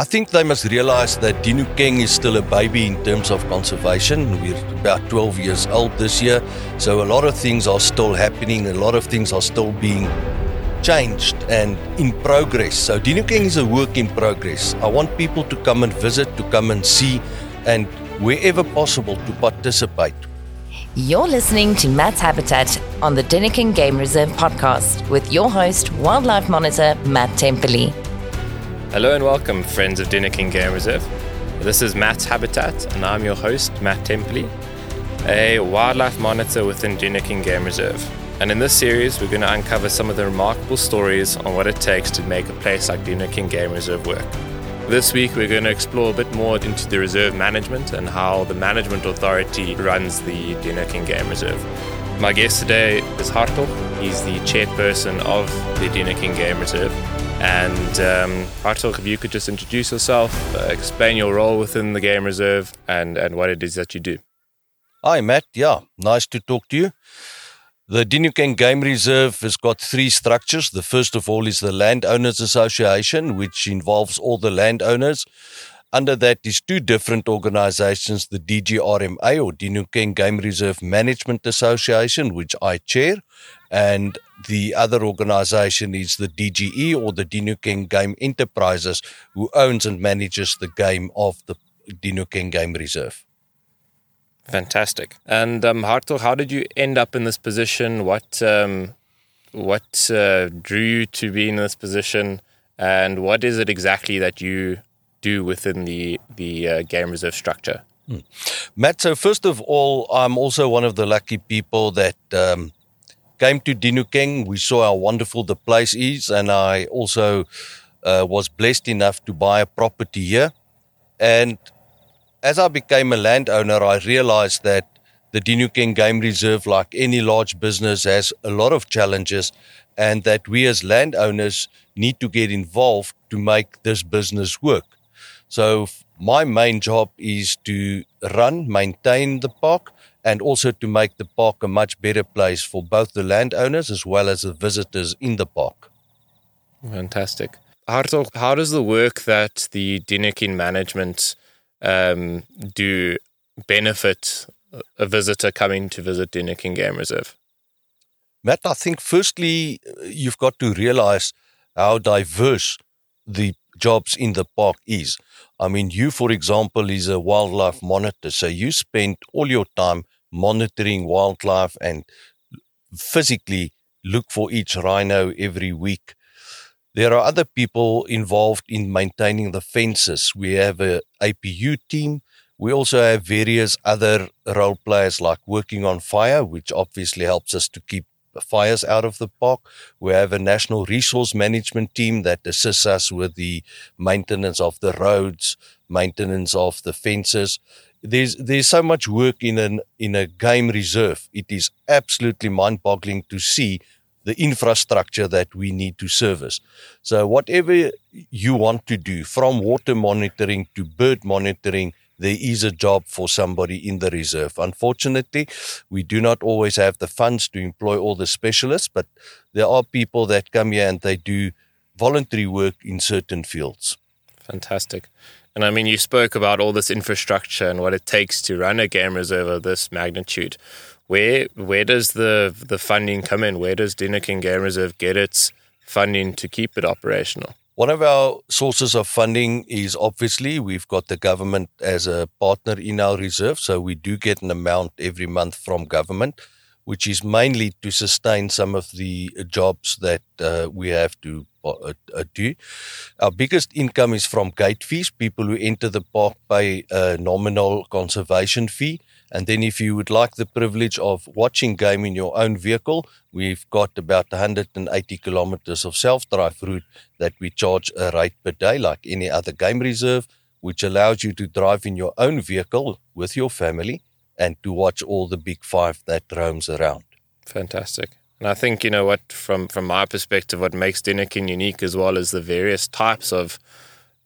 I think they must realize that Dinokeng is still a baby in terms of conservation. We're about 12 years old this year, so a lot of things are still happening, a lot of things are still being changed and in progress. So Dinokeng is a work in progress. I want people to come and visit, to come and see, and wherever possible to participate. You're listening to Matt's Habitat on the Dinokeng Game Reserve podcast with your host, Wildlife Monitor Matt Temperley. Hello and welcome, friends of Dinokeng Game Reserve. This is Matt's Habitat, and I'm your host, Matt Temperley, a wildlife monitor within Dinokeng Game Reserve. And in this series, we're going to uncover some of the remarkable stories on what it takes to make a place like Dinokeng Game Reserve work. This week, we're going to explore a bit more into the reserve management and how the management authority runs the Dinokeng Game Reserve. My guest today is Hartogh. He's the chairperson of the Dinokeng Game Reserve. And um, Hartogh, if you could just introduce yourself, uh, explain your role within the game reserve, and, and what it is that you do. Hi, Matt. Yeah, nice to talk to you. The Dinokeng Game Reserve has got three structures. The first of all is the Landowners Association, which involves all the landowners. Under that is two different organizations, the DGRMA or Dinokeng Game Reserve Management Association, which I chair, and the other organization is the DGE or the Dinokeng Game Enterprises, who owns and manages the game of the Dinokeng Game Reserve. Fantastic. And um, Hartogh, how did you end up in this position? What um, what uh, drew you to be in this position, and what is it exactly that you do within the the uh, game reserve structure? Hmm. Matt, so first of all, I'm also one of the lucky people that um, came to Dinokeng. We saw how wonderful the place is, and I also uh, was blessed enough to buy a property here. And as I became a landowner, I realized that the Dinokeng Game Reserve, like any large business, has a lot of challenges, and that we as landowners need to get involved to make this business work. So, my main job is to run, maintain the park, and also to make the park a much better place for both the landowners as well as the visitors in the park. Fantastic. Hartogh, how does the work that the Dinokeng management um, do benefit a visitor coming to visit Dinokeng Game Reserve? Matt, I think firstly, you've got to realize how diverse the jobs in the park is. I mean, you, for example, is a wildlife monitor, so you spend all your time monitoring wildlife and physically look for each rhino every week. There are other people involved in maintaining the fences. We have a APU team. We also have various other role players like working on fire, which obviously helps us to keep fires out of the park. We have a national resource management team that assists us with the maintenance of the roads, maintenance of the fences. There's there's so much work in an in a game reserve. It is absolutely mind-boggling to see the infrastructure that we need to service. So whatever you want to do, from water monitoring to bird monitoring, there is a job for somebody in the reserve. Unfortunately, we do not always have the funds to employ all the specialists, but there are people that come here and they do voluntary work in certain fields. Fantastic. And I mean, you spoke about all this infrastructure and what it takes to run a game reserve of this magnitude. Where where does the the funding come in? Where does Dinokeng Game Reserve get its funding to keep it operational? One of our sources of funding is obviously we've got the government as a partner in our reserve, so we do get an amount every month from government, which is mainly to sustain some of the jobs that uh, we have to uh, do. Our biggest income is from gate fees. People who enter the park pay a nominal conservation fee. And then, if you would like the privilege of watching game in your own vehicle, we've got about 180 kilometers of self drive route that we charge a rate per day, like any other game reserve, which allows you to drive in your own vehicle with your family and to watch all the big five that roams around. Fantastic. And I think, you know, what from, from my perspective, what makes Dinokeng unique as well is the various types of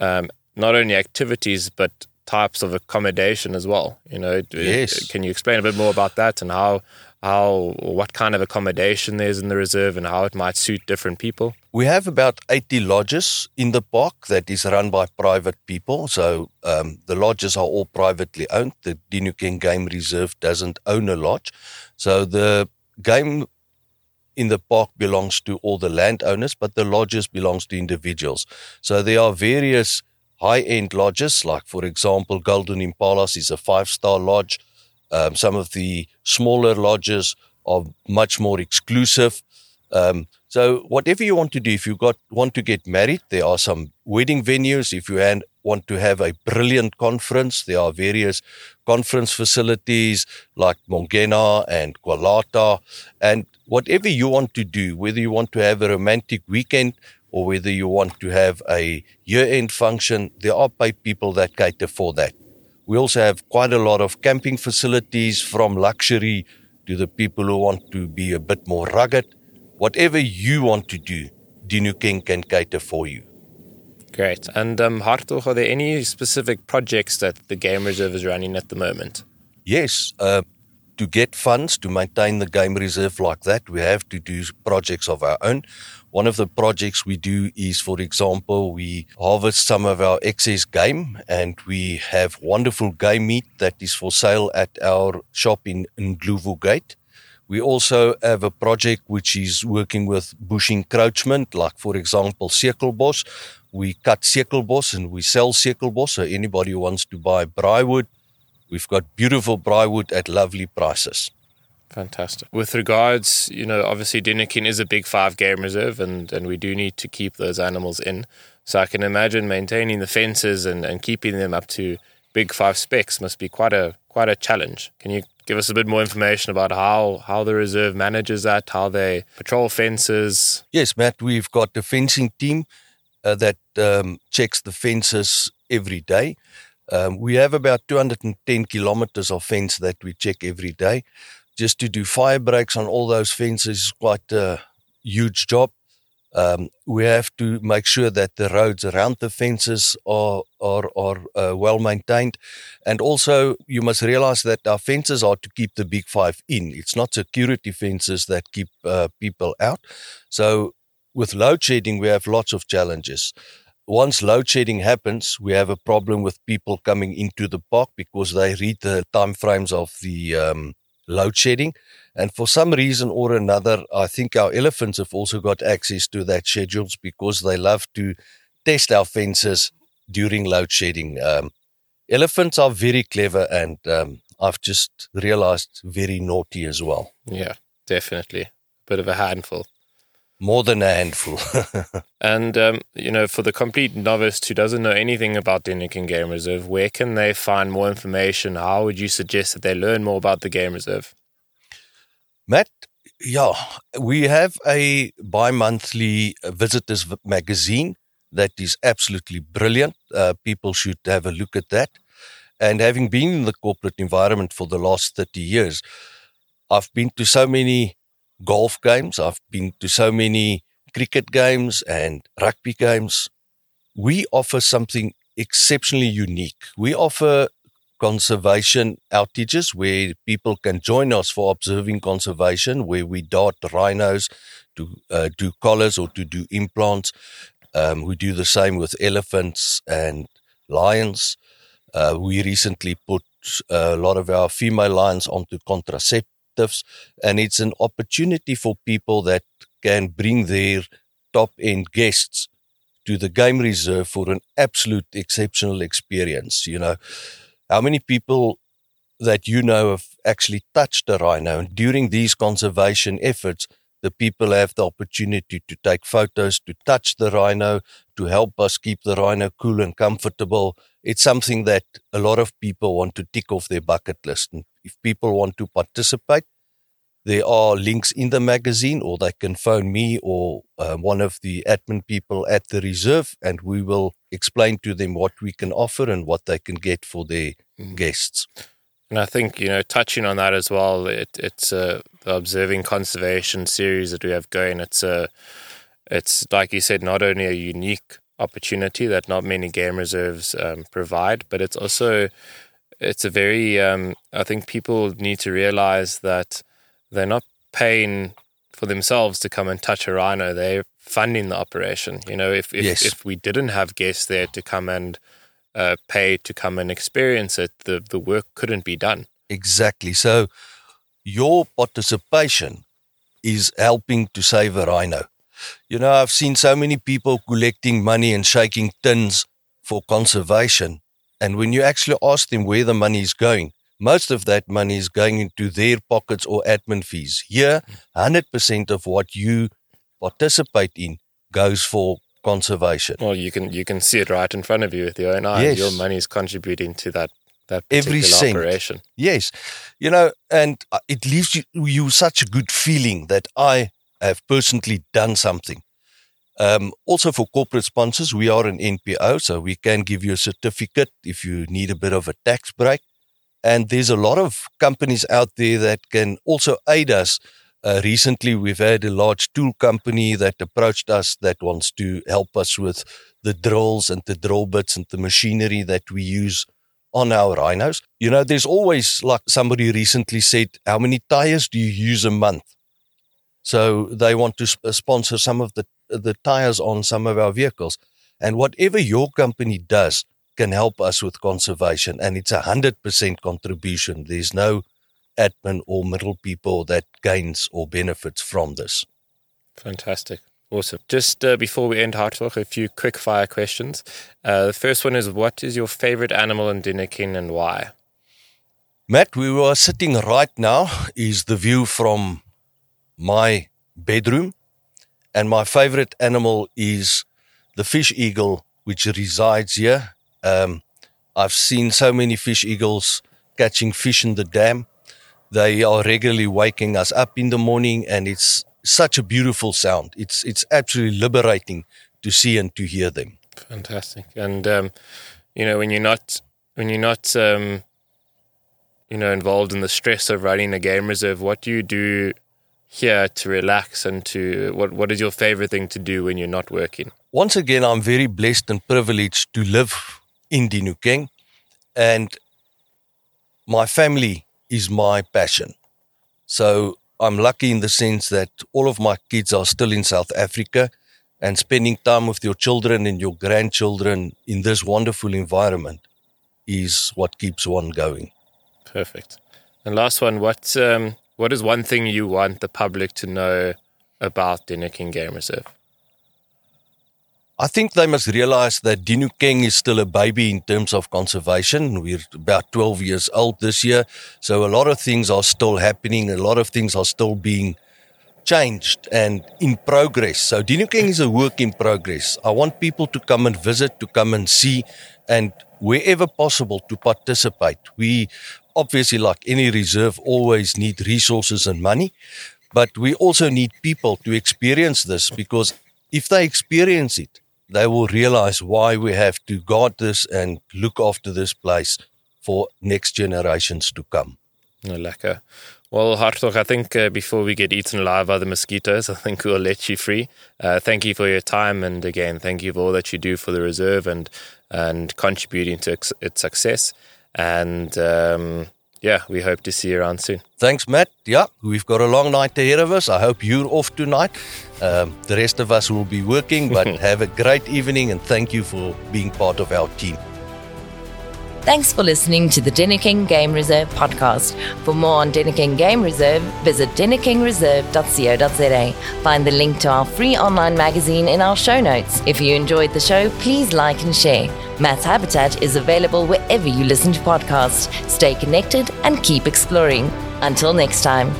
um, not only activities, but types of accommodation as well. You know, yes. can you explain a bit more about that and how how what kind of accommodation there's in the reserve and how it might suit different people? We have about 80 lodges in the park that is run by private people. So um, the lodges are all privately owned. The Dinokeng Game Reserve doesn't own a lodge. So the game in the park belongs to all the landowners, but the lodges belongs to individuals. So there are various high-end lodges, like for example, Golden Impalas is a five-star lodge. Um, some of the smaller lodges are much more exclusive. Um, so whatever you want to do, if you got want to get married, there are some wedding venues. If you want to have a brilliant conference, there are various conference facilities like Mongena and Kwalata. And whatever you want to do, whether you want to have a romantic weekend or whether you want to have a year-end function, there are paid people that cater for that. We also have quite a lot of camping facilities from luxury to the people who want to be a bit more rugged. Whatever you want to do, Dinokeng can cater for you. Great. And um, Hartogh, are there any specific projects that the Game Reserve is running at the moment? Yes. Uh, to get funds to maintain the game reserve like that, we have to do projects of our own. One of the projects we do is, for example, we harvest some of our excess game and we have wonderful game meat that is for sale at our shop in, Ndlovu Gate. We also have a project which is working with bush encroachment, like, for example, Sekelbos. We cut Sekelbos and we sell Sekelbos. So anybody who wants to buy braaiwood, we've got beautiful braaiwood at lovely prices. Fantastic. With regards, you know, obviously Dinokeng is a big five game reserve and, and we do need to keep those animals in. So I can imagine maintaining the fences and, and keeping them up to big five specs must be quite a quite a challenge. Can you give us a bit more information about how, how the reserve manages that, how they patrol fences? Yes, Matt, we've got a fencing team uh, that um, checks the fences every day. Um, we have about 210 kilometers of fence that we check every day just to do fire breaks on all those fences is quite a huge job. Um, we have to make sure that the roads around the fences are are, are uh, well maintained, and also you must realize that our fences are to keep the big five in. It's not security fences that keep uh, people out. So with load shedding, we have lots of challenges. Once load shedding happens, we have a problem with people coming into the park because they read the time frames of the um, load shedding. And for some reason or another, I think our elephants have also got access to that schedules because they love to test our fences during load shedding. Um, elephants are very clever and um, I've just realized very naughty as well. Yeah, definitely. Bit of a handful. More than a handful. and, um, you know, for the complete novice who doesn't know anything about the Game Reserve, where can they find more information? How would you suggest that they learn more about the Game Reserve? Matt, yeah, we have a bi monthly visitors magazine that is absolutely brilliant. Uh, people should have a look at that. And having been in the corporate environment for the last 30 years, I've been to so many golf games. I've been to so many cricket games and rugby games. We offer something exceptionally unique. We offer conservation outages where people can join us for observing conservation, where we dart rhinos to uh, do collars or to do implants. Um, we do the same with elephants and lions. Uh, we recently put a lot of our female lions onto and it's an opportunity for people that can bring their top end guests to the game reserve for an absolute exceptional experience. You know, how many people that you know have actually touched a rhino and during these conservation efforts, the people have the opportunity to take photos, to touch the rhino, to help us keep the rhino cool and comfortable. It's something that a lot of people want to tick off their bucket list. And if people want to participate, there are links in the magazine, or they can phone me or uh, one of the admin people at the reserve, and we will explain to them what we can offer and what they can get for their mm. guests. And I think you know, touching on that as well, it, it's uh, the observing conservation series that we have going. It's a, uh, it's like you said, not only a unique opportunity that not many game reserves um, provide, but it's also it's a very um, I think people need to realize that they're not paying for themselves to come and touch a rhino. They're funding the operation. You know, if if, Yes. if we didn't have guests there to come and uh, pay to come and experience it, the the work couldn't be done. Exactly. So your participation is helping to save a rhino. You know, I've seen so many people collecting money and shaking tins for conservation. And when you actually ask them where the money is going, most of that money is going into their pockets or admin fees. Here, 100% of what you participate in goes for conservation. Well, you can you can see it right in front of you with your own eyes. Yes. Your money is contributing to that that Every cent. operation. Yes, you know, and uh, it leaves you, you such a good feeling that I have personally done something. Um, also, for corporate sponsors, we are an NPO, so we can give you a certificate if you need a bit of a tax break. And there's a lot of companies out there that can also aid us. Uh, recently, we've had a large tool company that approached us that wants to help us with the drills and the drill bits and the machinery that we use on our rhinos. You know, there's always like somebody recently said, how many tires do you use a month? So they want to sp- sponsor some of the the tires on some of our vehicles, and whatever your company does can help us with conservation, and it's a hundred percent contribution. There's no admin or middle people that gains or benefits from this. Fantastic. Awesome. Just uh, before we end our talk, a few quick fire questions. Uh, the first one is What is your favorite animal in Dinokeng and why? Matt, we are sitting right now is the view from my bedroom, and my favorite animal is the fish eagle, which resides here. Um, I've seen so many fish eagles catching fish in the dam. They are regularly waking us up in the morning, and it's such a beautiful sound. It's it's absolutely liberating to see and to hear them. Fantastic. And um, you know, when you're not when you're not um, you know involved in the stress of running a game reserve, what do you do here to relax and to what what is your favorite thing to do when you're not working? once again, I'm very blessed and privileged to live in Dinokeng, and my family is my passion. So I'm lucky in the sense that all of my kids are still in South Africa, and spending time with your children and your grandchildren in this wonderful environment is what keeps one going. Perfect. And last one, what um, what is one thing you want the public to know about Dinokeng Game Reserve? I think they must realize that Dinokeng is still a baby in terms of conservation. We're about 12 years old this year. So a lot of things are still happening. A lot of things are still being changed and in progress. So Dinokeng is a work in progress. I want people to come and visit, to come and see, and wherever possible to participate. We obviously, like any reserve, always need resources and money, but we also need people to experience this because if they experience it, they will realize why we have to guard this and look after this place for next generations to come. No, lekker. Well, Hartogh, I think uh, before we get eaten alive by the mosquitoes, I think we'll let you free. Uh, thank you for your time, and again, thank you for all that you do for the reserve and and contributing to its, its success. And um, yeah, we hope to see you around soon. Thanks, Matt. Yeah, we've got a long night ahead of us. I hope you're off tonight. Um, the rest of us will be working, but have a great evening and thank you for being part of our team. Thanks for listening to the Dinokeng Game Reserve podcast. For more on Dinokeng Game Reserve, visit dinokengreserve.co.za. Find the link to our free online magazine in our show notes. If you enjoyed the show, please like and share. Matt's Habitat is available wherever you listen to podcasts. Stay connected and keep exploring. Until next time.